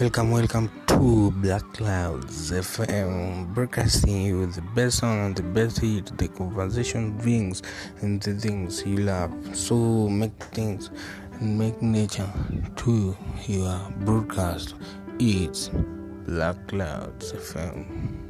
Welcome, welcome to Black Clouds FM, broadcasting you the best song and the best hit, the conversation brings, and the things you love. So make things and make nature to your broadcast. It's Black Clouds FM.